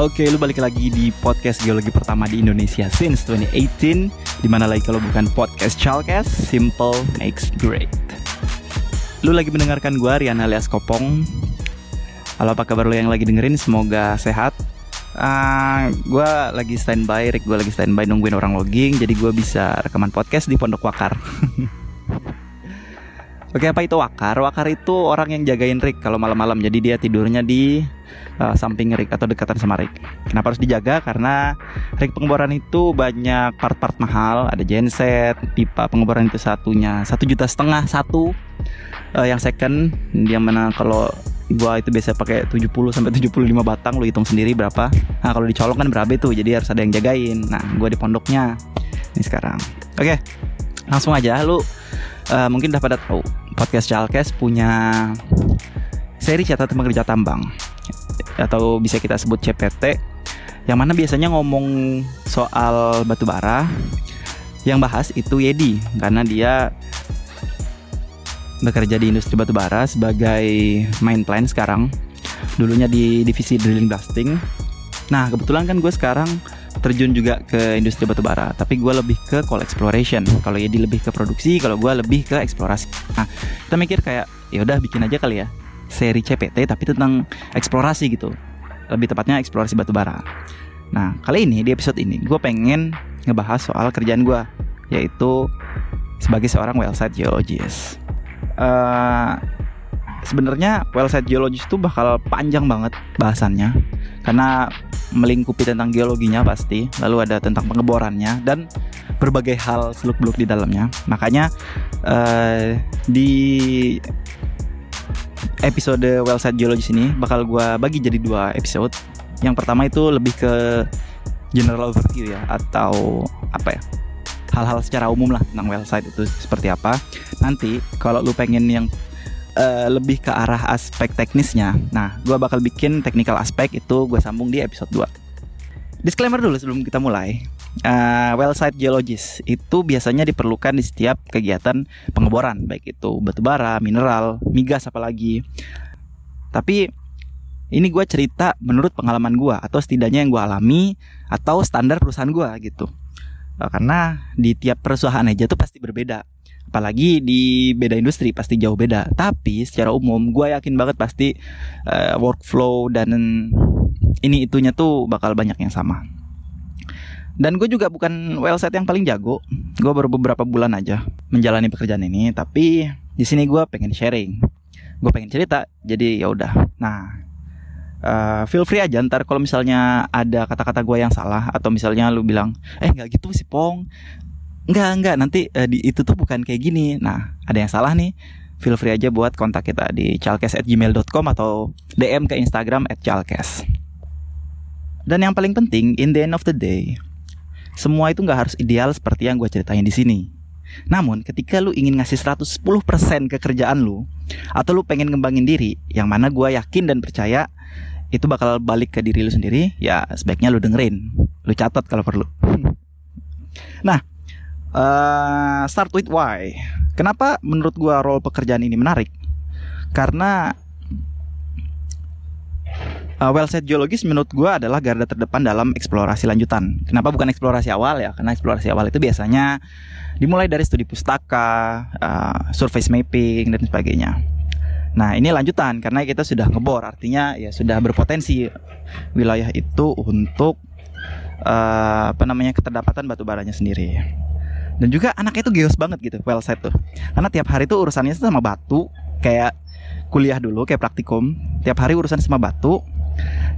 Oke, lu balik lagi di podcast geologi pertama di Indonesia since 2018 Di mana lagi kalau bukan podcast Chalkes, Simple Makes Great. Lu lagi mendengarkan gue, Rian alias Kopong. Halo apa kabar lu yang lagi dengerin, semoga sehat. Uh, Gue lagi standby, Rick gue lagi standby nungguin orang logging Jadi gue bisa rekaman podcast di Pondok Wakar. Oke apa itu Wakar? Wakar itu orang yang jagain Rick kalau malam-malam Jadi dia tidurnya di uh, samping rig atau dekatan sama rig. Kenapa harus dijaga? Karena rig pengeboran itu banyak part-part mahal, ada genset, pipa pengeboran itu satunya satu juta setengah satu. Uh, yang second dia mana kalau gua itu biasa pakai 70 sampai 75 batang lu hitung sendiri berapa. Nah, kalau dicolok kan berapa itu. Jadi harus ada yang jagain. Nah, gua di pondoknya. Ini sekarang. Oke. Langsung aja lu uh, mungkin udah pada tahu podcast Chalkes punya seri catatan pekerja tambang atau bisa kita sebut CPT yang mana biasanya ngomong soal batu bara yang bahas itu Yedi karena dia bekerja di industri batu bara sebagai main plan sekarang. Dulunya di divisi drilling blasting. Nah kebetulan kan gue sekarang terjun juga ke industri batu bara tapi gue lebih ke coal exploration. Kalau Yedi lebih ke produksi kalau gue lebih ke eksplorasi. Nah kita mikir kayak ya udah bikin aja kali ya seri CPT tapi tentang eksplorasi gitu. Lebih tepatnya eksplorasi batu bara. Nah, kali ini di episode ini gue pengen ngebahas soal kerjaan gue yaitu sebagai seorang well site geologist. Uh, Sebenarnya well site geologist itu bakal panjang banget bahasannya karena melingkupi tentang geologinya pasti, lalu ada tentang pengeborannya dan berbagai hal seluk-beluk di dalamnya. Makanya uh, di episode Wellsite Geologis ini bakal gue bagi jadi dua episode. Yang pertama itu lebih ke general overview ya atau apa ya hal-hal secara umum lah tentang website itu seperti apa. Nanti kalau lu pengen yang uh, lebih ke arah aspek teknisnya, nah gue bakal bikin technical aspek itu gue sambung di episode 2 Disclaimer dulu sebelum kita mulai uh, well site geologis itu biasanya diperlukan di setiap kegiatan pengeboran baik itu batu bara, mineral, migas apalagi. Tapi ini gue cerita menurut pengalaman gue atau setidaknya yang gue alami atau standar perusahaan gue gitu. Uh, karena di tiap perusahaan aja tuh pasti berbeda. Apalagi di beda industri pasti jauh beda. Tapi secara umum gue yakin banget pasti uh, workflow dan ini itunya tuh bakal banyak yang sama. Dan gue juga bukan well set yang paling jago. Gue baru beberapa bulan aja menjalani pekerjaan ini, tapi di sini gue pengen sharing. Gue pengen cerita, jadi ya udah. Nah, uh, feel free aja ntar kalau misalnya ada kata-kata gue yang salah atau misalnya lu bilang, eh nggak gitu sih Pong, nggak nggak nanti uh, di, itu tuh bukan kayak gini. Nah, ada yang salah nih. Feel free aja buat kontak kita di chalkes@gmail.com atau DM ke Instagram @chalkes. Dan yang paling penting, in the end of the day, semua itu nggak harus ideal seperti yang gue ceritain di sini. Namun ketika lu ingin ngasih 110% ke kerjaan lu Atau lu pengen ngembangin diri Yang mana gue yakin dan percaya Itu bakal balik ke diri lu sendiri Ya sebaiknya lu dengerin. Lu catat kalau perlu. Nah uh, Start with why. Kenapa menurut gue role pekerjaan ini menarik? Karena uh, well set geologis menurut gue adalah garda terdepan dalam eksplorasi lanjutan. Kenapa bukan eksplorasi awal ya? Karena eksplorasi awal itu biasanya dimulai dari studi pustaka, uh, surface mapping dan sebagainya. Nah ini lanjutan karena kita sudah ngebor, artinya ya sudah berpotensi wilayah itu untuk uh, apa namanya keterdapatan batu baranya sendiri. Dan juga anaknya itu geos banget gitu, well set tuh. Karena tiap hari tuh urusannya sama batu, kayak kuliah dulu kayak praktikum, tiap hari urusan sama batu,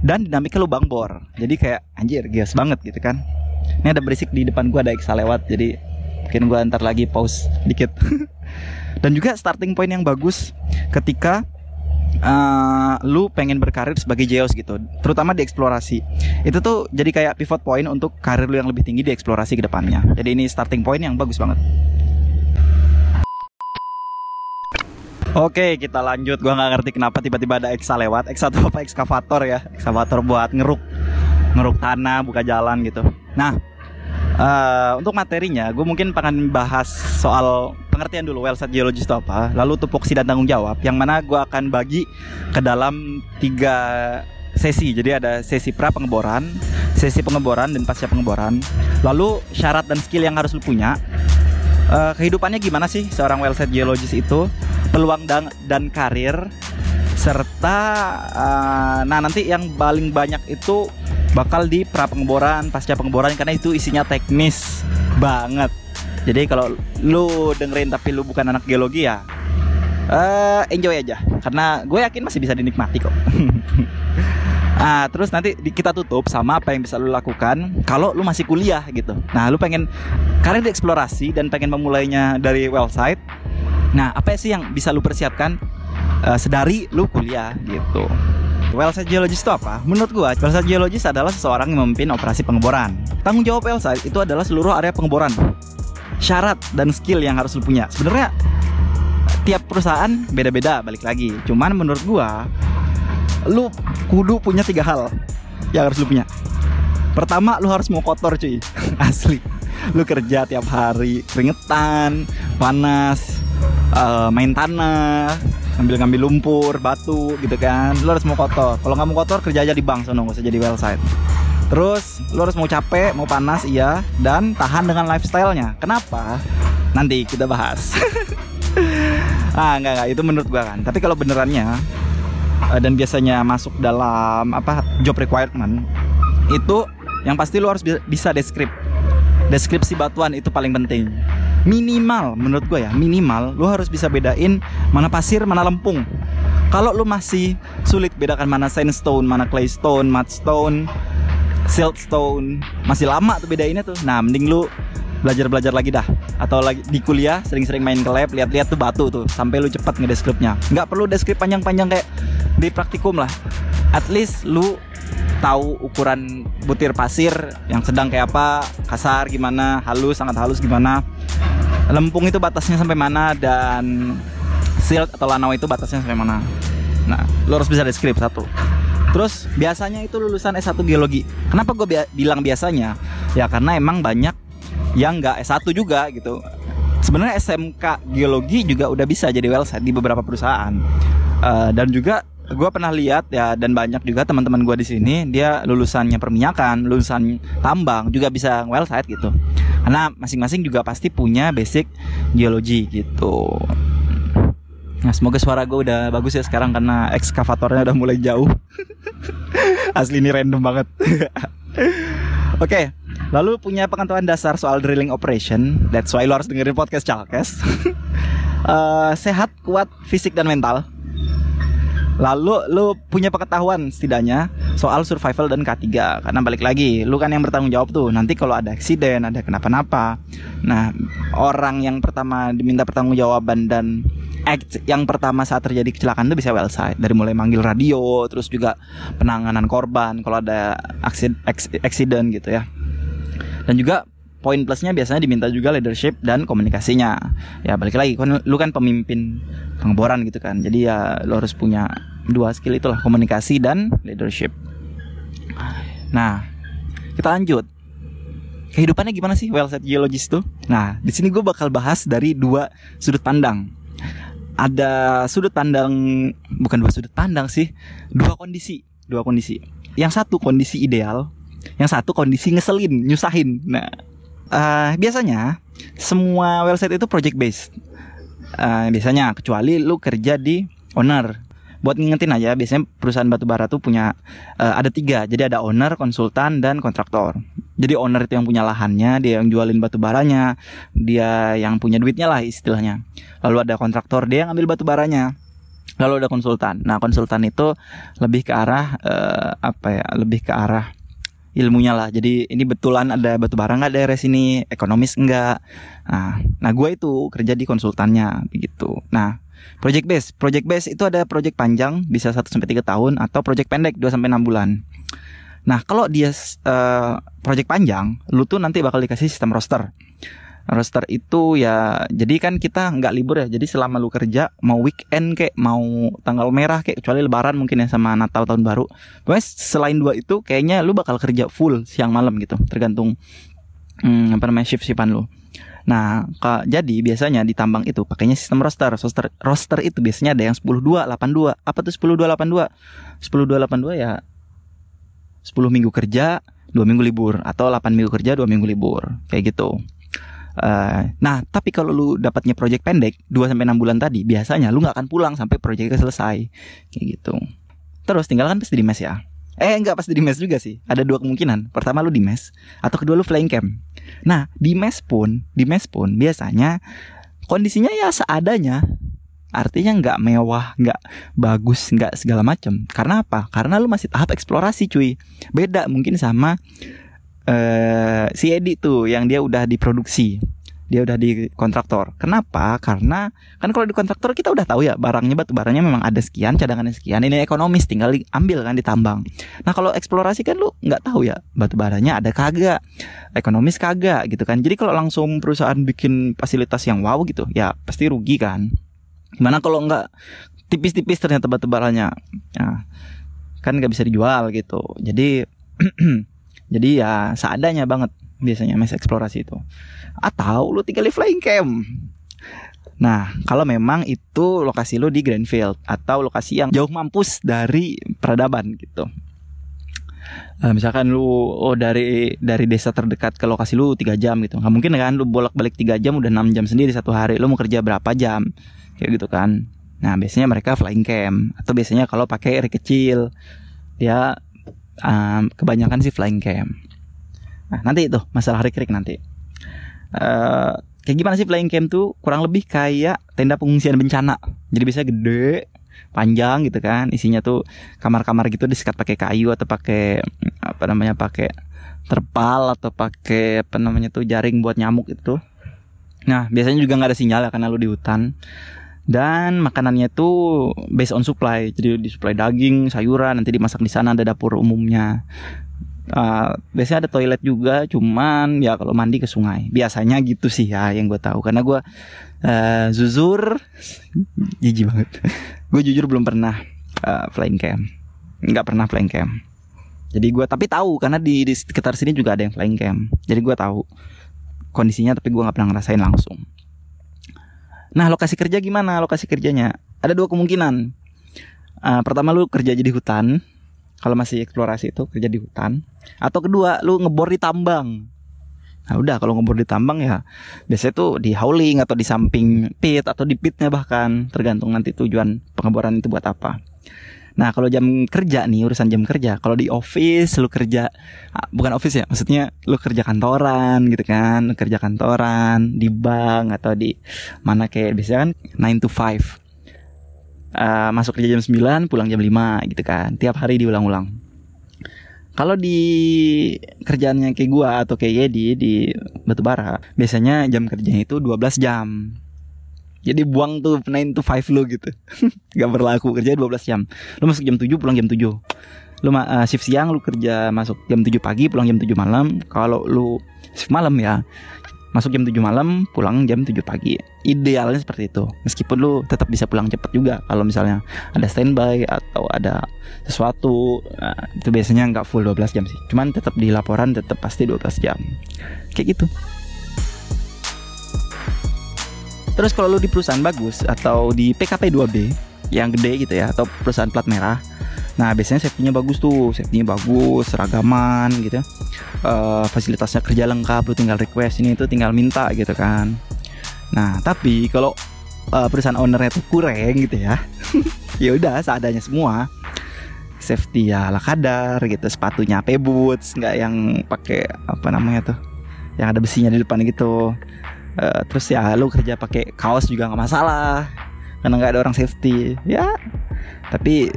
dan dinamika lubang bor. Jadi kayak anjir gas banget gitu kan. Ini ada berisik di depan gua ada Exa lewat. Jadi mungkin gua antar lagi pause dikit. Dan juga starting point yang bagus ketika uh, lu pengen berkarir sebagai geos gitu. Terutama di eksplorasi. Itu tuh jadi kayak pivot point untuk karir lu yang lebih tinggi di eksplorasi ke depannya. Jadi ini starting point yang bagus banget Oke, kita lanjut. Gua nggak ngerti kenapa tiba-tiba ada Exa lewat. Exa atau apa? Ekskavator ya. Ekskavator buat ngeruk, ngeruk tanah, buka jalan gitu. Nah, uh, untuk materinya, gue mungkin akan bahas soal pengertian dulu well site geologis itu apa, lalu tupoksi dan tanggung jawab, yang mana gue akan bagi ke dalam tiga sesi. Jadi ada sesi pra pengeboran, sesi pengeboran dan pasca pengeboran. Lalu syarat dan skill yang harus lu punya. Uh, kehidupannya gimana sih seorang well site geologist itu? Peluang dan dan karir serta uh, nah nanti yang paling banyak itu bakal di pra pengeboran, pasca pengeboran karena itu isinya teknis banget. Jadi kalau lu dengerin tapi lu bukan anak geologi ya uh, enjoy aja karena gue yakin masih bisa dinikmati kok. Nah, terus nanti kita tutup sama apa yang bisa lu lakukan kalau lu masih kuliah gitu. Nah, lu pengen karir dieksplorasi dan pengen memulainya dari well site. Nah, apa sih yang bisa lu persiapkan uh, sedari lu kuliah gitu. Well site geologist itu apa? Menurut gua, well site geologist adalah seseorang yang memimpin operasi pengeboran. Tanggung jawab well site itu adalah seluruh area pengeboran. Syarat dan skill yang harus lu punya. Sebenarnya tiap perusahaan beda-beda balik lagi. Cuman menurut gua lu kudu punya tiga hal yang harus lu punya. Pertama lu harus mau kotor cuy. Asli. Lu kerja tiap hari keringetan, panas, uh, main tanah, ngambil-ngambil lumpur, batu gitu kan. Lu harus mau kotor. Kalau nggak mau kotor kerja aja di bank sono, nggak usah jadi well. Terus lu harus mau capek, mau panas iya dan tahan dengan lifestyle-nya. Kenapa? Nanti kita bahas. ah enggak enggak itu menurut gua kan tapi kalau benerannya uh, dan biasanya masuk dalam apa job requirement itu yang pasti lu harus bisa deskrip deskripsi batuan itu paling penting. Minimal menurut gue ya minimal lu harus bisa bedain mana pasir mana lempung. Kalau lu masih sulit bedakan mana sandstone mana claystone mudstone siltstone masih lama tuh bedainnya tuh. Nah mending lu belajar-belajar lagi dah. Atau lagi di kuliah sering-sering main ke lab lihat-lihat tuh batu tuh sampai lu cepat ngedeskripnya. Nggak perlu deskrip panjang-panjang kayak di praktikum lah. At least lu tahu ukuran butir pasir yang sedang kayak apa kasar gimana halus sangat halus gimana lempung itu batasnya sampai mana dan silt atau lanau itu batasnya sampai mana nah lu harus bisa deskrip satu Terus biasanya itu lulusan S1 geologi. Kenapa gue bi bilang biasanya? Ya karena emang banyak yang nggak S1 juga gitu. Sebenarnya SMK geologi juga udah bisa jadi well site di beberapa perusahaan. Uh, dan juga gue pernah lihat ya dan banyak juga teman-teman gue di sini dia lulusannya perminyakan, lulusan tambang juga bisa well site gitu. Karena masing-masing juga pasti punya basic geologi gitu. Nah semoga suara gue udah bagus ya sekarang karena ekskavatornya udah mulai jauh. Asli ini random banget. Oke, okay, lalu punya pengetahuan dasar soal drilling operation. That's why lo harus dengerin podcast Chalkes. uh, sehat, kuat, fisik dan mental. Lalu lu punya pengetahuan setidaknya soal survival dan K3 Karena balik lagi, lu kan yang bertanggung jawab tuh. Nanti kalau ada eksiden, ada kenapa-napa. Nah, orang yang pertama diminta pertanggungjawaban dan act yang pertama saat terjadi kecelakaan itu bisa well site Dari mulai manggil radio, terus juga penanganan korban Kalau ada accident gitu ya. Dan juga poin plusnya biasanya diminta juga leadership dan komunikasinya. Ya balik lagi kan lu kan pemimpin pengeboran gitu kan. Jadi ya lu harus punya dua skill itulah komunikasi dan leadership. Nah kita lanjut. Kehidupannya gimana sih well set geologist tuh? Nah di sini gue bakal bahas dari dua sudut pandang. Ada sudut pandang bukan dua sudut pandang sih dua kondisi. Dua kondisi. Yang satu kondisi ideal yang satu kondisi ngeselin nyusahin. Nah uh, biasanya semua website itu project based. Uh, biasanya kecuali lu kerja di owner. Buat ngingetin aja, biasanya perusahaan batubara tuh punya uh, ada tiga. Jadi ada owner, konsultan, dan kontraktor. Jadi owner itu yang punya lahannya, dia yang jualin batu baranya, dia yang punya duitnya lah istilahnya. Lalu ada kontraktor, dia yang ambil batu baranya. Lalu ada konsultan. Nah konsultan itu lebih ke arah uh, apa ya? Lebih ke arah ilmunya lah. Jadi ini betulan ada batu bara nggak daerah sini, ekonomis enggak. Nah, nah gue itu kerja di konsultannya begitu. Nah, project base, project base itu ada project panjang bisa 1 sampai tiga tahun atau project pendek 2 sampai enam bulan. Nah, kalau dia uh, project panjang, lu tuh nanti bakal dikasih sistem roster roster itu ya jadi kan kita nggak libur ya jadi selama lu kerja mau weekend kayak mau tanggal merah kayak kecuali lebaran mungkin ya sama Natal tahun baru pokoknya selain dua itu kayaknya lu bakal kerja full siang malam gitu tergantung hmm, apa namanya shift shiftan lu Nah, kak, jadi biasanya di tambang itu pakainya sistem roster. Roster roster itu biasanya ada yang 10282. Apa tuh 10282? 10282 ya 10 minggu kerja, 2 minggu libur atau 8 minggu kerja, 2 minggu libur. Kayak gitu. Uh, nah, tapi kalau lu dapatnya project pendek 2 sampai 6 bulan tadi, biasanya lu nggak akan pulang sampai projectnya selesai. Kayak gitu. Terus tinggal kan pasti di mes ya. Eh enggak pasti di mes juga sih. Ada dua kemungkinan. Pertama lu di mes atau kedua lu flying camp. Nah, di mes pun, di mes pun biasanya kondisinya ya seadanya. Artinya nggak mewah, nggak bagus, nggak segala macam. Karena apa? Karena lu masih tahap eksplorasi, cuy. Beda mungkin sama uh, si Edi tuh yang dia udah diproduksi dia udah di kontraktor. Kenapa? Karena kan kalau di kontraktor kita udah tahu ya barangnya batu barangnya memang ada sekian, cadangannya sekian. Ini ekonomis tinggal diambil kan ditambang. Nah kalau eksplorasi kan lu nggak tahu ya batu barangnya ada kagak, ekonomis kagak gitu kan. Jadi kalau langsung perusahaan bikin fasilitas yang wow gitu, ya pasti rugi kan. Gimana kalau nggak tipis-tipis ternyata batu barangnya, nah, kan nggak bisa dijual gitu. Jadi jadi ya seadanya banget biasanya mes eksplorasi itu atau lu tinggal di flying camp Nah, kalau memang itu lokasi lu di Grandfield atau lokasi yang jauh mampus dari peradaban gitu. Nah, misalkan lu oh dari dari desa terdekat ke lokasi lu tiga jam gitu. Nggak mungkin kan lu bolak-balik tiga jam udah enam jam sendiri satu hari. Lu mau kerja berapa jam? Kayak gitu kan. Nah, biasanya mereka flying camp atau biasanya kalau pakai rig kecil dia um, kebanyakan sih flying camp. Nah, nanti itu masalah rig-rig nanti. Uh, kayak gimana sih flying camp tuh? Kurang lebih kayak tenda pengungsian bencana. Jadi bisa gede panjang gitu kan. Isinya tuh kamar-kamar gitu disekat pakai kayu atau pakai apa namanya pakai terpal atau pakai apa namanya tuh jaring buat nyamuk itu. Nah biasanya juga nggak ada sinyal ya karena lu di hutan dan makanannya tuh based on supply jadi disuplai daging sayuran nanti dimasak di sana ada dapur umumnya Uh, biasanya ada toilet juga, cuman ya kalau mandi ke sungai. Biasanya gitu sih ya yang gue tahu. Karena gue uh, jujur, jijik banget. gue jujur belum pernah uh, flying camp, nggak pernah flying camp. Jadi gue tapi tahu karena di, di sekitar sini juga ada yang flying camp. Jadi gue tahu kondisinya, tapi gue nggak pernah ngerasain langsung. Nah lokasi kerja gimana? Lokasi kerjanya? Ada dua kemungkinan. Uh, pertama lu kerja jadi hutan, kalau masih eksplorasi itu kerja di hutan. Atau kedua lu ngebor di tambang. Nah udah kalau ngebor di tambang ya biasanya tuh di hauling atau di samping pit atau di pitnya bahkan. Tergantung nanti tujuan pengeboran itu buat apa Nah kalau jam kerja nih urusan jam kerja Kalau di office lu kerja Bukan office ya Maksudnya lu kerja kantoran gitu kan lu Kerja kantoran Di bank atau di Mana kayak biasanya kan 9 to 5 uh, masuk kerja jam 9 pulang jam 5 gitu kan tiap hari diulang-ulang. Kalau di kerjaannya kayak gua atau kayak Yedi di batubara biasanya jam kerjanya itu 12 jam jadi buang tuh 9 to 5 lo gitu. Gak berlaku kerja 12 jam. Lu masuk jam 7 pulang jam 7 Lu uh, shift siang lu kerja masuk jam 7 pagi pulang jam 7 malam. Kalau lu shift malam ya masuk jam 7 malam pulang jam 7 pagi. Idealnya seperti itu. Meskipun lu tetap bisa pulang cepat juga kalau misalnya ada standby atau ada sesuatu nah, itu biasanya nggak full 12 jam sih. Cuman tetap di laporan tetap pasti 12 jam. Kayak gitu terus kalau lu di perusahaan bagus atau di PKP 2B yang gede gitu ya atau perusahaan plat merah Nah biasanya safety-nya bagus tuh, safety-nya bagus, seragaman gitu. Uh, fasilitasnya kerja lengkap, lu tinggal request ini itu tinggal minta gitu kan. Nah tapi kalau uh, perusahaan ownernya tuh kurang gitu ya, ya udah seadanya semua. Safety ya ala kadar gitu, sepatunya AP boots, nggak yang pakai apa namanya tuh, yang ada besinya di depan gitu. Uh, terus ya lu kerja pakai kaos juga nggak masalah karena nggak ada orang safety. Ya tapi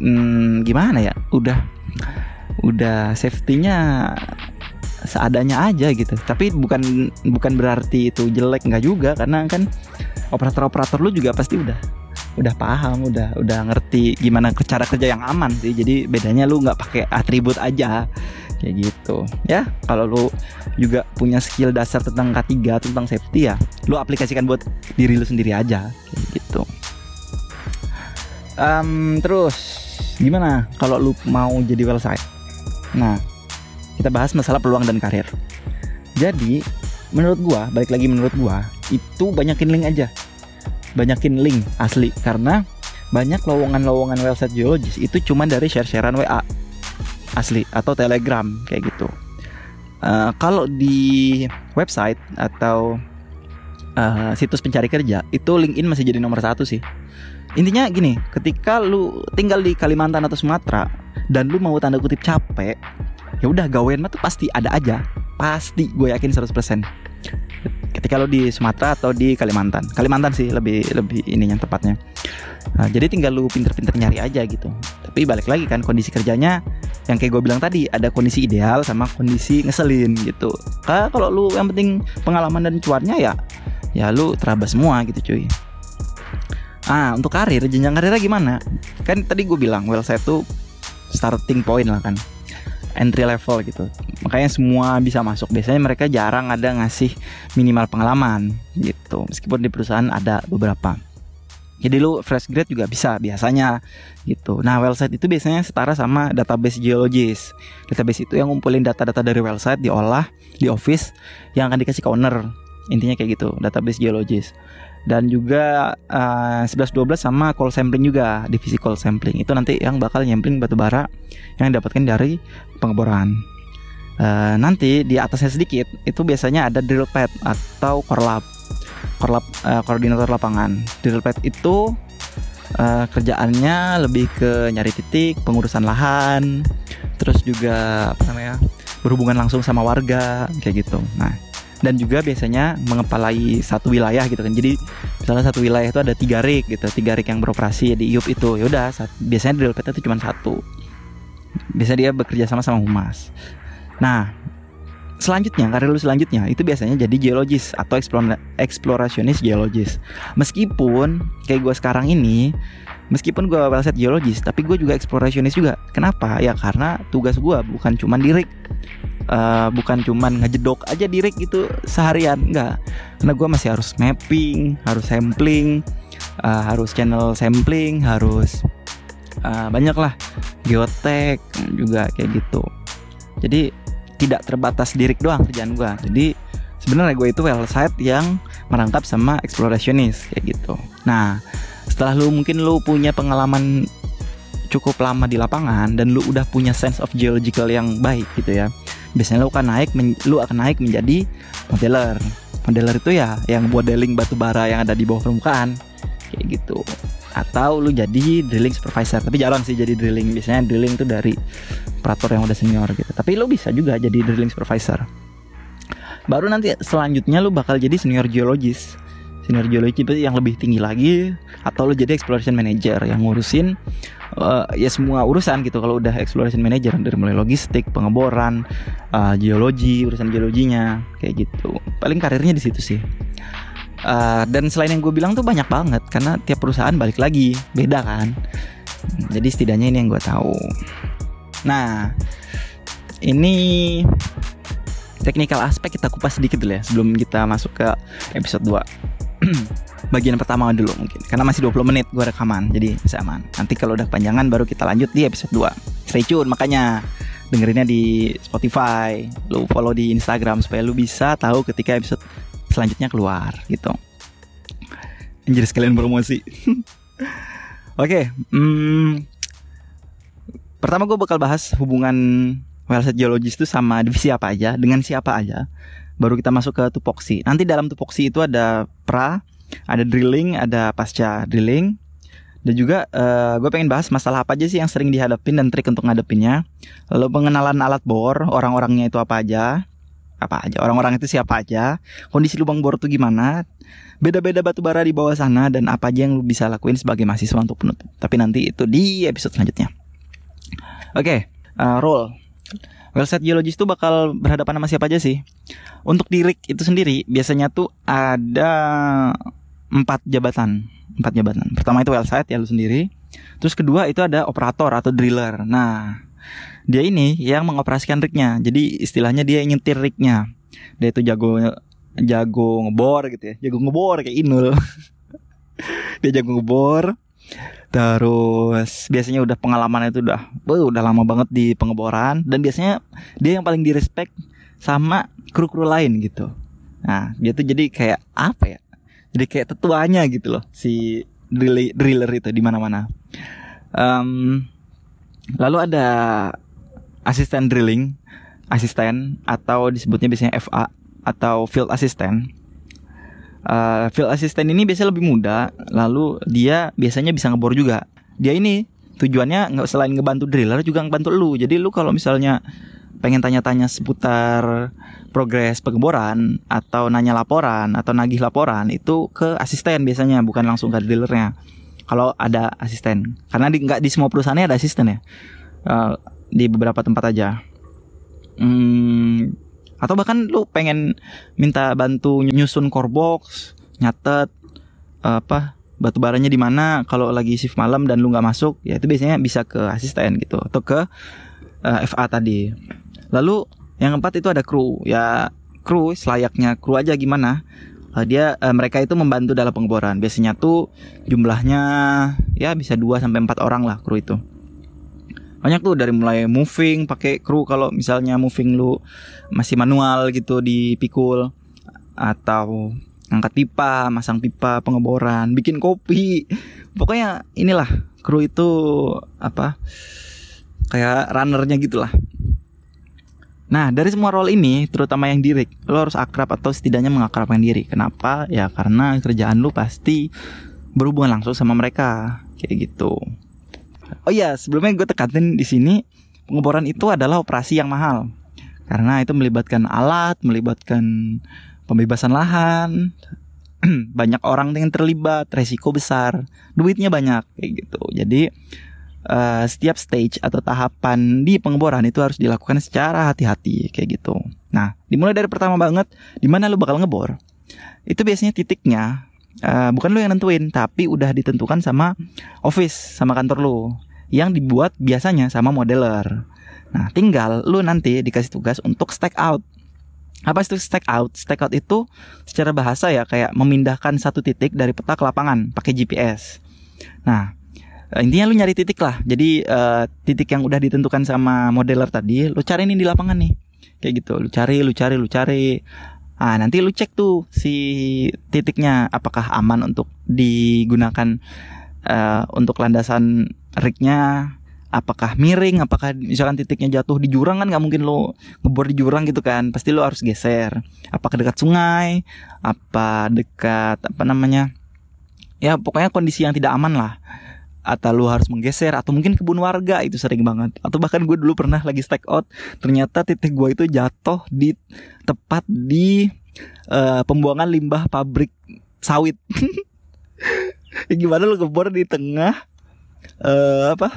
hmm, gimana ya udah udah safety-nya seadanya aja gitu. Tapi bukan bukan berarti itu jelek nggak juga karena kan operator-operator lu juga pasti udah udah paham udah udah ngerti gimana cara kerja yang aman sih. Jadi bedanya lu nggak pakai atribut aja kayak gitu. Ya kalau lu juga punya skill dasar tentang K3 tentang safety ya lu aplikasikan buat diri lu sendiri aja. Kayak gitu. Um, terus gimana kalau lu mau jadi well side? Nah kita bahas masalah peluang dan karir. Jadi menurut gua balik lagi menurut gua itu banyakin link aja. Banyakin link asli karena banyak lowongan-lowongan website geologis itu cuma dari share-sharean WA asli atau Telegram kayak gitu. Uh, kalau di website atau uh, situs pencari kerja itu LinkedIn masih jadi nomor satu sih. Intinya gini, ketika lu tinggal di Kalimantan atau Sumatera dan lu mau tanda kutip capek, ya udah gawean mah tuh pasti ada aja. Pasti gue yakin 100% ketika lo di Sumatera atau di Kalimantan. Kalimantan sih lebih lebih ininya tepatnya. Nah, jadi tinggal lu pinter-pinter nyari aja gitu. Tapi balik lagi kan kondisi kerjanya yang kayak gue bilang tadi ada kondisi ideal sama kondisi ngeselin gitu. Karena kalau lu yang penting pengalaman dan cuannya ya ya lu terabas semua gitu cuy. Ah untuk karir jenjang karirnya gimana? Kan tadi gue bilang well saya tuh starting point lah kan entry level gitu. Makanya semua bisa masuk. Biasanya mereka jarang ada ngasih minimal pengalaman gitu. Meskipun di perusahaan ada beberapa. Jadi lu fresh grade juga bisa biasanya gitu. Nah, well site itu biasanya setara sama database geologis. Database itu yang ngumpulin data-data dari well site diolah di office yang akan dikasih ke owner. Intinya kayak gitu, database geologis dan juga uh, 11-12 sama call sampling juga divisi call sampling. Itu nanti yang bakal nyampling batu bara yang didapatkan dari pengeboran. Uh, nanti di atasnya sedikit itu biasanya ada drill pad atau korlap korlap uh, koordinator lapangan. Drill pad itu uh, kerjaannya lebih ke nyari titik pengurusan lahan terus juga apa namanya berhubungan langsung sama warga kayak gitu. Nah dan juga biasanya mengepalai satu wilayah gitu kan. Jadi misalnya satu wilayah itu ada tiga rig gitu tiga rig yang beroperasi di IUP itu. Ya udah biasanya drill peta itu cuma satu. Biasa dia bekerja sama sama humas. Nah selanjutnya karir lu selanjutnya itu biasanya jadi geologis atau eksplorasionis geologis. Meskipun kayak gue sekarang ini meskipun gue website geologis tapi gue juga eksplorasionis juga. Kenapa? Ya karena tugas gue bukan cuma di rig uh, bukan cuman ngejedok aja direct gitu seharian enggak karena gue masih harus mapping harus sampling uh, harus channel sampling harus uh, banyak lah geotek juga kayak gitu. Jadi tidak terbatas direct doang kerjaan gue jadi sebenarnya gue itu website yang merangkap sama explorationist kayak gitu. Nah setelah lu mungkin lu punya pengalaman cukup lama di lapangan dan lu udah punya sense of geological yang baik gitu ya biasanya lu akan naik lu akan naik menjadi modeler. Modeler itu ya yang modeling batu bara yang ada di bawah permukaan kayak gitu atau lu jadi drilling supervisor. Tapi jarang sih jadi drilling. Biasanya drilling itu dari operator yang udah senior gitu. Tapi lu bisa juga jadi drilling supervisor. Baru nanti selanjutnya lu bakal jadi senior geologis. Senior geologi yang lebih tinggi lagi. Atau lu jadi exploration manager yang ngurusin uh, ya semua urusan gitu. Kalau udah exploration manager dari mulai logistik, pengeboran, uh, geologi, urusan geologinya kayak gitu. Paling karirnya di situ sih. Uh, dan selain yang gue bilang tuh banyak banget karena tiap perusahaan balik lagi beda kan. Jadi setidaknya ini yang gue tahu. Nah, ini teknikal aspek kita kupas sedikit dulu ya sebelum kita masuk ke episode 2 bagian pertama dulu mungkin karena masih 20 menit gue rekaman jadi bisa aman nanti kalau udah kepanjangan baru kita lanjut di episode 2 stay tune makanya dengerinnya di Spotify lu follow di Instagram supaya lu bisa tahu ketika episode selanjutnya keluar gitu anjir sekalian promosi oke hmm, pertama gue bakal bahas hubungan website geologis itu sama divisi apa aja dengan siapa aja baru kita masuk ke tupoksi. Nanti dalam tupoksi itu ada pra, ada drilling, ada pasca drilling. Dan juga uh, gue pengen bahas masalah apa aja sih yang sering dihadapin dan trik untuk ngadepinnya. Lalu pengenalan alat bor, orang-orangnya itu apa aja, apa aja, orang-orang itu siapa aja, kondisi lubang bor itu gimana, beda-beda batu bara di bawah sana dan apa aja yang lu bisa lakuin sebagai mahasiswa untuk penutup. Tapi nanti itu di episode selanjutnya. Oke, okay, uh, roll. Wellsite geologis itu bakal berhadapan sama siapa aja sih? Untuk di rig itu sendiri biasanya tuh ada empat jabatan, empat jabatan. Pertama itu wellsite ya lu sendiri. Terus kedua itu ada operator atau driller. Nah, dia ini yang mengoperasikan rignya. Jadi istilahnya dia nyetir rignya. Dia itu jago jago ngebor gitu ya, jago ngebor kayak Inul. dia jago ngebor Terus biasanya udah pengalaman itu udah uh, udah lama banget di pengeboran dan biasanya dia yang paling direspek sama kru-kru lain gitu. Nah, dia tuh jadi kayak apa ya? Jadi kayak tetuanya gitu loh si driller, driller itu di mana-mana. Um, lalu ada asisten drilling, asisten atau disebutnya biasanya FA atau field assistant. Uh, field assistant ini biasanya lebih muda, lalu dia biasanya bisa ngebor juga. Dia ini tujuannya nggak selain ngebantu driller juga ngebantu lu. Jadi lu kalau misalnya pengen tanya-tanya seputar progres pengeboran atau nanya laporan atau nagih laporan itu ke asisten biasanya bukan langsung ke drillernya kalau ada asisten karena di nggak di semua perusahaannya ada asisten ya uh, di beberapa tempat aja. Hmm, atau bahkan lu pengen minta bantu nyusun core box nyatet apa batu baranya di mana kalau lagi shift malam dan lu nggak masuk ya itu biasanya bisa ke asisten gitu atau ke uh, eh, FA tadi. Lalu yang keempat itu ada kru. Ya kru selayaknya kru aja gimana. Uh, dia uh, mereka itu membantu dalam pengeboran. Biasanya tuh jumlahnya ya bisa 2 sampai empat orang lah kru itu banyak tuh dari mulai moving pakai kru kalau misalnya moving lu masih manual gitu dipikul atau angkat pipa, masang pipa, pengeboran, bikin kopi. Pokoknya inilah kru itu apa? Kayak runnernya gitulah. Nah, dari semua role ini, terutama yang diri, lo harus akrab atau setidaknya mengakrabkan diri. Kenapa? Ya karena kerjaan lu pasti berhubungan langsung sama mereka, kayak gitu. Oh iya, sebelumnya gue tekatin di sini pengeboran itu adalah operasi yang mahal karena itu melibatkan alat, melibatkan pembebasan lahan, banyak orang yang terlibat, resiko besar, duitnya banyak kayak gitu. Jadi uh, setiap stage atau tahapan di pengeboran itu harus dilakukan secara hati-hati kayak gitu. Nah, dimulai dari pertama banget, di mana lu bakal ngebor. Itu biasanya titiknya uh, bukan lu yang nentuin, tapi udah ditentukan sama office, sama kantor lu yang dibuat biasanya sama modeler. Nah, tinggal lu nanti dikasih tugas untuk stack out. Apa itu stack out? Stack out itu secara bahasa ya kayak memindahkan satu titik dari peta ke lapangan pakai GPS. Nah, intinya lu nyari titik lah. Jadi uh, titik yang udah ditentukan sama modeler tadi, lu cari ini di lapangan nih. Kayak gitu, lu cari, lu cari, lu cari. Ah, nanti lu cek tuh si titiknya apakah aman untuk digunakan uh, untuk landasan rignya apakah miring apakah misalkan titiknya jatuh di jurang kan nggak mungkin lo ngebor di jurang gitu kan pasti lo harus geser. Apakah dekat sungai apa dekat apa namanya ya pokoknya kondisi yang tidak aman lah atau lu harus menggeser atau mungkin kebun warga itu sering banget. Atau bahkan gue dulu pernah lagi stack out ternyata titik gue itu jatuh di tepat di uh, pembuangan limbah pabrik sawit. Ya gimana lu ngebor di tengah uh, apa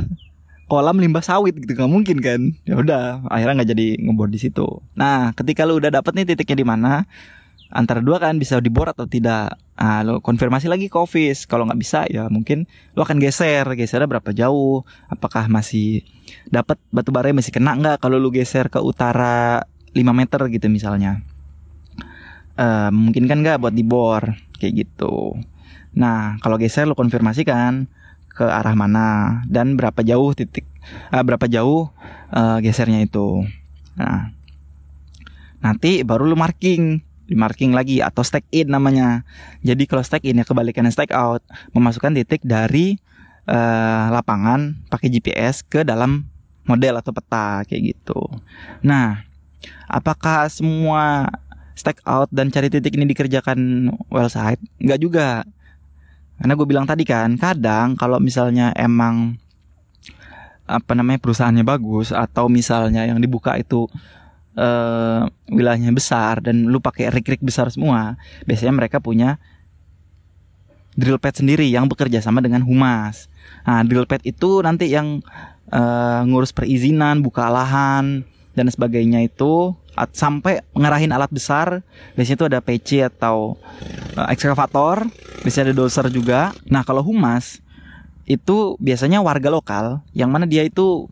kolam limbah sawit gitu nggak mungkin kan? Ya udah akhirnya nggak jadi ngebor di situ. Nah ketika lu udah dapet nih titiknya di mana antara dua kan bisa dibor atau tidak. Ah lo konfirmasi lagi ke office. Kalau nggak bisa ya mungkin lo akan geser. Gesernya berapa jauh? Apakah masih dapat batu bara masih kena nggak? Kalau lo geser ke utara 5 meter gitu misalnya. Uh, mungkin kan nggak buat dibor? Kayak gitu. Nah kalau geser lo konfirmasikan ke arah mana dan berapa jauh titik uh, berapa jauh uh, gesernya itu. Nah nanti baru lo marking marking lagi atau stack in namanya. Jadi kalau stack in ya kebalikannya stack out, memasukkan titik dari uh, lapangan pakai GPS ke dalam model atau peta kayak gitu. Nah, apakah semua stack out dan cari titik ini dikerjakan well site? Enggak juga. Karena gue bilang tadi kan, kadang kalau misalnya emang apa namanya perusahaannya bagus atau misalnya yang dibuka itu uh, wilayahnya besar dan lu pakai rig-rig besar semua, biasanya mereka punya drill pad sendiri yang bekerja sama dengan humas. Nah, drill pad itu nanti yang uh, ngurus perizinan, buka lahan dan sebagainya itu sampai ngerahin alat besar. Biasanya itu ada PC atau uh, ekskavator, biasanya ada doser juga. Nah, kalau humas itu biasanya warga lokal yang mana dia itu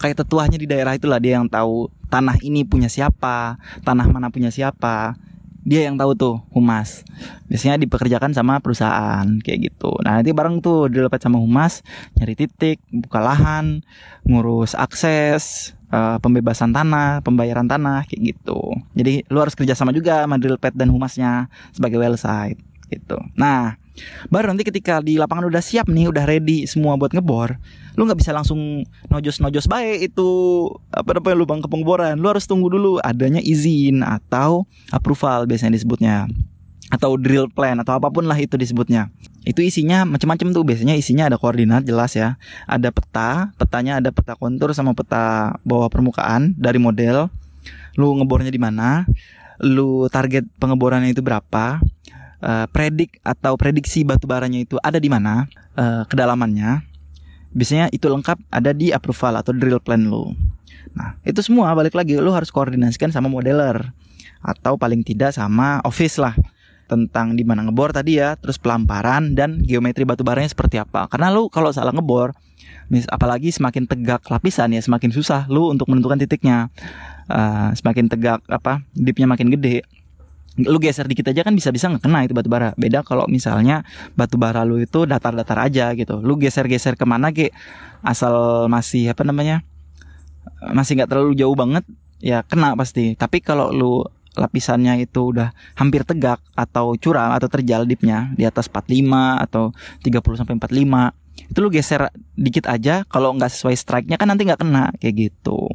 kayak tetuahnya di daerah itulah dia yang tahu tanah ini punya siapa, tanah mana punya siapa. Dia yang tahu tuh humas. Biasanya dipekerjakan sama perusahaan kayak gitu. Nah nanti bareng tuh dilepet sama humas, nyari titik, buka lahan, ngurus akses, uh, pembebasan tanah, pembayaran tanah kayak gitu. Jadi lu harus kerjasama juga sama Drillpad dan humasnya sebagai well site gitu. Nah Baru nanti ketika di lapangan udah siap nih, udah ready semua buat ngebor, lu nggak bisa langsung nojos-nojos baik itu apa namanya lubang ke pengeboran. Lu harus tunggu dulu adanya izin atau approval biasanya disebutnya atau drill plan atau apa pun lah itu disebutnya. Itu isinya macam-macam tuh biasanya isinya ada koordinat jelas ya. Ada peta, petanya ada peta kontur sama peta bawah permukaan dari model. Lu ngebornya di mana? Lu target pengeborannya itu berapa? Uh, predik atau prediksi batu baranya itu ada di mana? Uh, kedalamannya. Biasanya itu lengkap ada di approval atau drill plan lu. Nah, itu semua balik lagi lu harus koordinasikan sama modeler atau paling tidak sama office lah tentang di mana ngebor tadi ya, terus pelamparan dan geometri batu baranya seperti apa. Karena lu kalau salah ngebor, mis apalagi semakin tegak lapisan ya, semakin susah lu untuk menentukan titiknya. Uh, semakin tegak apa, dipnya makin gede. Lu geser dikit aja kan bisa-bisa nggak kena itu batu bara. Beda kalau misalnya batu bara lu itu datar-datar aja gitu. Lu geser-geser ke mana ke asal masih apa namanya masih nggak terlalu jauh banget ya kena pasti. Tapi kalau lu lapisannya itu udah hampir tegak atau curam atau terjal dipnya di atas 45 atau 30 sampai 45 itu lu geser dikit aja kalau nggak sesuai strike-nya kan nanti nggak kena kayak gitu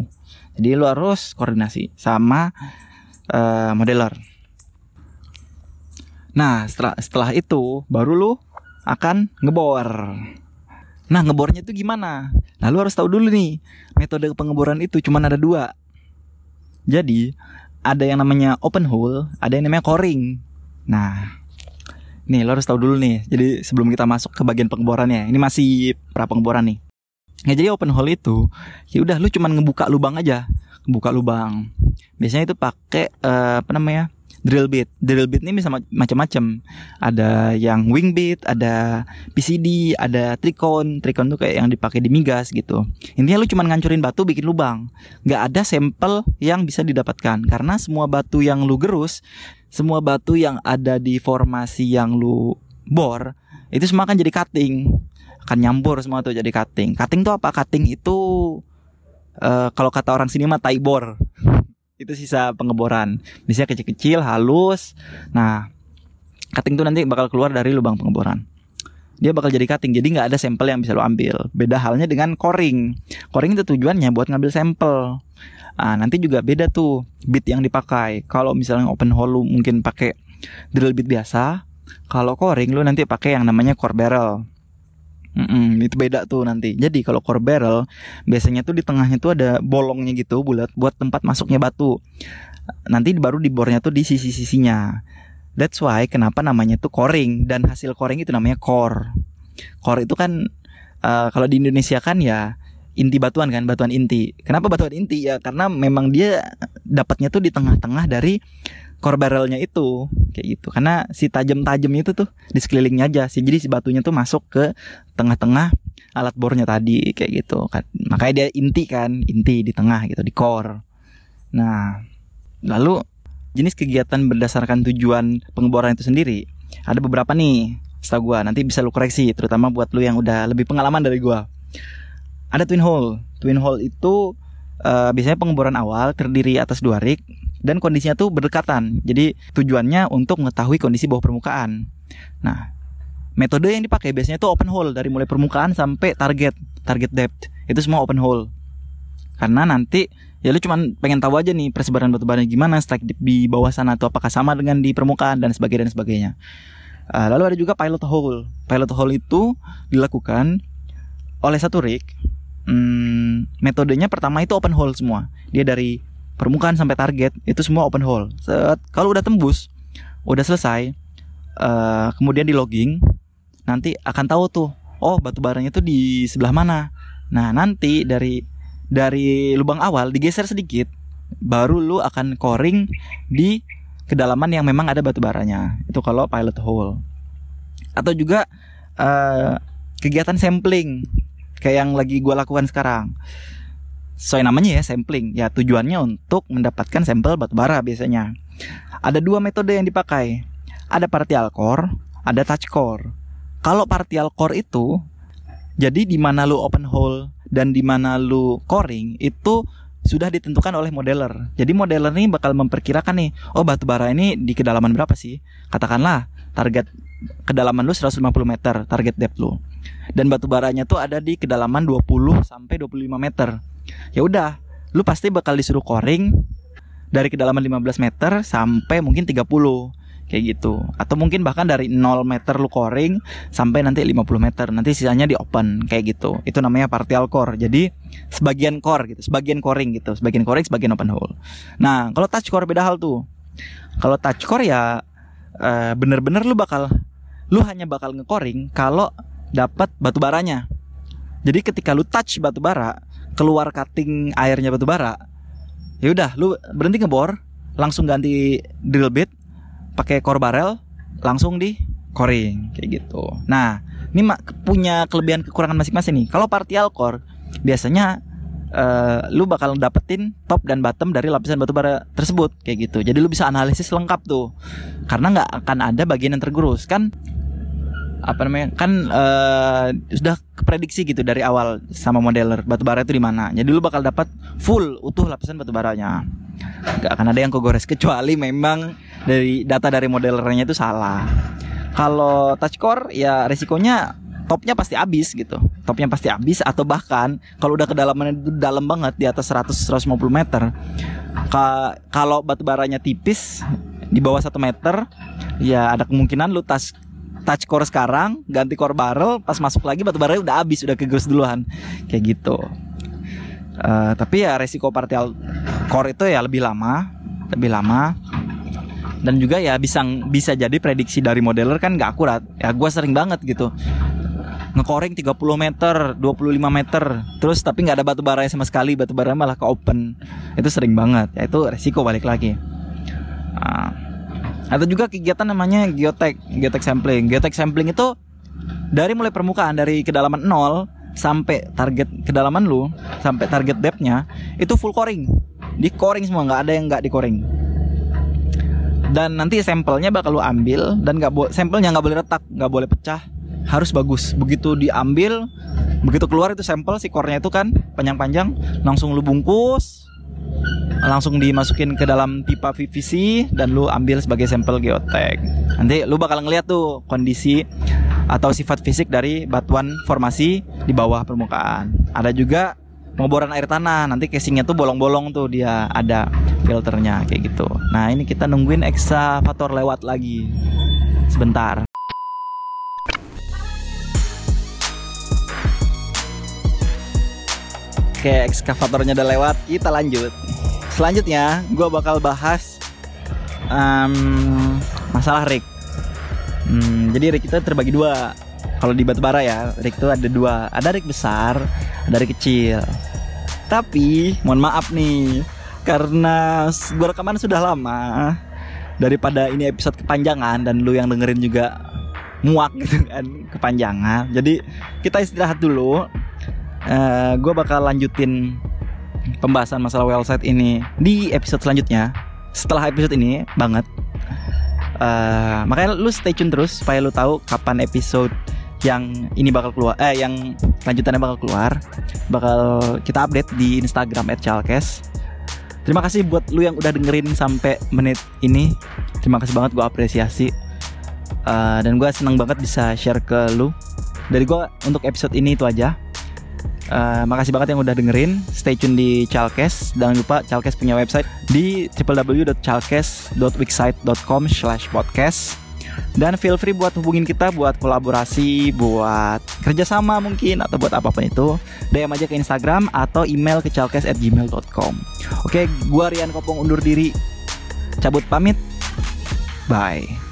jadi lu harus koordinasi sama uh, modeler nah setelah setelah itu baru lu akan ngebor nah ngebornya itu gimana nah lu harus tahu dulu nih metode pengeboran itu cuma ada dua jadi ada yang namanya open hole, ada yang namanya coring. Nah, nih lo harus tahu dulu nih. Jadi sebelum kita masuk ke bagian pengeborannya, ini masih pra pengeboran nih. Nah, jadi open hole itu, ya udah lu cuman ngebuka lubang aja, ngebuka lubang. Biasanya itu pakai uh, apa namanya? Drill bit. Drill bit ini bisa macam-macam. Ada yang wing bit, ada PCD, ada tricon. Tricon tuh kayak yang dipakai di migas gitu. Intinya lu cuma ngancurin batu bikin lubang. Nggak ada sampel yang bisa didapatkan karena semua batu yang lu gerus, semua batu yang ada di formasi yang lu bor, itu semua akan jadi cutting. Akan nyampur semua tuh jadi cutting. Cutting tuh apa? Cutting itu uh, kalau kata orang sini mah taibor itu sisa pengeboran. Bisa kecil-kecil halus. Nah cutting tuh nanti bakal keluar dari lubang pengeboran. Dia bakal jadi cutting jadi nggak ada sampel yang bisa lo ambil. Beda halnya dengan coring. Coring itu tujuannya buat ngambil sampel. Ah nanti juga beda tuh bit yang dipakai. Kalau misalnya open hole mungkin pakai drill bit biasa kalau coring lu nanti pakai yang namanya core barrel Mm-mm, itu beda tuh nanti. Jadi kalau core barrel biasanya tuh di tengahnya tuh ada bolongnya gitu bulat buat tempat masuknya batu. Nanti baru dibornya tuh di sisi-sisinya. That's why kenapa namanya tuh coring dan hasil coring itu namanya core. Core itu kan uh, kalau di Indonesia kan ya inti batuan kan, batuan inti. Kenapa batuan inti ya? Karena memang dia dapatnya tuh di tengah-tengah dari core barrelnya itu kayak gitu. Karena si tajam-tajam itu tuh di sekelilingnya aja sih. Jadi si batunya tuh masuk ke tengah-tengah alat bornya tadi kayak gitu. Kan makanya dia inti kan inti di tengah gitu di core. Nah lalu jenis kegiatan berdasarkan tujuan pengeboran itu sendiri ada beberapa nih setahu gua. Nanti bisa lu koreksi terutama buat lu yang udah lebih pengalaman dari gua. Ada twin hole. Twin hole itu uh, biasanya pengeboran awal terdiri atas dua rig dan kondisinya tuh berdekatan. Jadi tujuannya untuk mengetahui kondisi bawah permukaan. Nah, metode yang dipakai biasanya tuh open hole dari mulai permukaan sampai target, target depth. Itu semua open hole. Karena nanti ya lu cuman pengen tahu aja nih persebaran batu bara gimana, strike di bawah sana atau apakah sama dengan di permukaan dan sebagainya dan sebagainya. Uh, lalu ada juga pilot hole. Pilot hole itu dilakukan oleh satu rig. Hmm, metodenya pertama itu open hole semua. Dia dari permukaan sampai target itu semua open hole. Set, kalau udah tembus, udah selesai, uh, kemudian di logging, nanti akan tahu tuh, oh batu baranya itu di sebelah mana. Nah nanti dari dari lubang awal digeser sedikit, baru lu akan coring di kedalaman yang memang ada batu baranya. Itu kalau pilot hole. Atau juga uh, kegiatan sampling kayak yang lagi gue lakukan sekarang. Sesuai namanya ya sampling. Ya tujuannya untuk mendapatkan sampel batu bara biasanya. Ada dua metode yang dipakai. Ada partial core ada touch core. Kalau partial core itu jadi di mana lu open hole dan di mana lu coring itu sudah ditentukan oleh modeler. Jadi modeler ini bakal memperkirakan nih, oh batu bara ini di kedalaman berapa sih? Katakanlah target kedalaman lu 150 meter target depth lu dan batu baranya tuh ada di kedalaman 20 sampai 25 meter. Ya udah lu pasti bakal disuruh coring dari kedalaman 15 meter sampai mungkin 30 kayak gitu. Atau mungkin bahkan dari 0 meter lu coring sampai nanti 50 meter. Nanti sisanya di open kayak gitu. Itu namanya partial core. Jadi sebagian core gitu sebagian coring gitu. Sebagian coring sebagian open hole. Nah kalau touch core beda hal tuh. Kalau touch core ya bener bener-bener lu bakal lu hanya bakal ngecoring kalau dapat batu baranya. Jadi ketika lu touch batu bara keluar cutting airnya batu bara ya udah lu berhenti ngebor langsung ganti drill bit pakai core barrel langsung di coring kayak gitu. Nah ini punya kelebihan kekurangan masing-masing nih. Kalau partial core biasanya uh, lu bakal dapetin top dan bottom dari lapisan batu bara tersebut kayak gitu. Jadi lu bisa analisis lengkap tuh karena nggak akan ada bagian yang tergerus. Kan apa namanya kan uh, sudah prediksi gitu dari awal sama modeler batu bara itu di mana. Jadi lu bakal dapat full utuh lapisan batu baranya. Gak akan ada yang kegores kecuali memang dari data dari modelernya itu salah. Kalau touch core ya resikonya topnya pasti habis gitu. Topnya pasti habis atau bahkan kalau udah kedalaman itu dalam banget di atas 100 150 meter. Ka kalau batu baranya tipis di bawah satu meter ya ada kemungkinan lu touch touch core sekarang ganti core barrel pas masuk lagi batu bara udah habis udah kegerus duluan. Kayak gitu. Uh, tapi ya resiko partial core itu ya lebih lama lebih lama. Dan juga ya bisa bisa jadi prediksi dari modeler kan nggak akurat. Ya gue sering banget gitu. Ngekoreng 30 meter 25 meter. Terus tapi nggak ada batu bara sama sekali batu bara malah ke open. Itu sering banget. Ya itu resiko balik lagi. Uh, atau juga kegiatan namanya geotek, geotek sampling. Geotek sampling itu dari mulai permukaan dari kedalaman 0 sampai target kedalaman lu sampai target depthnya itu full coring. Di coring semua nggak ada yang nggak di coring. Dan nanti sampelnya bakal lu ambil dan nggak boleh sampelnya nggak boleh retak, nggak boleh pecah, harus bagus. Begitu diambil, begitu keluar itu sampel si core-nya itu kan panjang-panjang, langsung lu bungkus, langsung dimasukin ke dalam pipa PVC dan lu ambil sebagai sampel geotek. Nanti lu bakal ngeliat tuh kondisi atau sifat fisik dari batuan formasi di bawah permukaan. Ada juga pengeboran air tanah. Nanti casingnya tuh bolong-bolong tuh dia ada filternya kayak gitu. Nah ini kita nungguin ekskavator lewat lagi sebentar. Oke, ekskavatornya udah lewat, kita lanjut selanjutnya gue bakal bahas um, masalah rig. Hmm, jadi rig itu terbagi dua. Kalau di batubara ya, rig itu ada dua. Ada rig besar, ada rig kecil. Tapi mohon maaf nih, karena gue rekaman sudah lama daripada ini episode kepanjangan dan lu yang dengerin juga muak gitu kan kepanjangan. Jadi kita istirahat dulu. Uh, eh, gue bakal lanjutin pembahasan masalah well site ini di episode selanjutnya setelah episode ini banget uh, makanya lu stay tune terus supaya lu tahu kapan episode yang ini bakal keluar eh yang lanjutannya bakal keluar bakal kita update di Instagram @chalkes Terima kasih buat lu yang udah dengerin sampai menit ini. Terima kasih banget gue apresiasi. Uh, dan gue senang banget bisa share ke lu. Dari gue untuk episode ini itu aja. Uh, makasih banget yang udah dengerin. Stay tune di Chalkes. Jangan lupa Chalkes punya website di www.chalkes.wixsite.com/podcast. Dan feel free buat hubungin kita buat kolaborasi, buat kerjasama mungkin atau buat apa pun itu. DM aja ke Instagram atau email ke chalkes@gmail.com. Oke, gua Rian Kopong undur diri. Cabut pamit. Bye.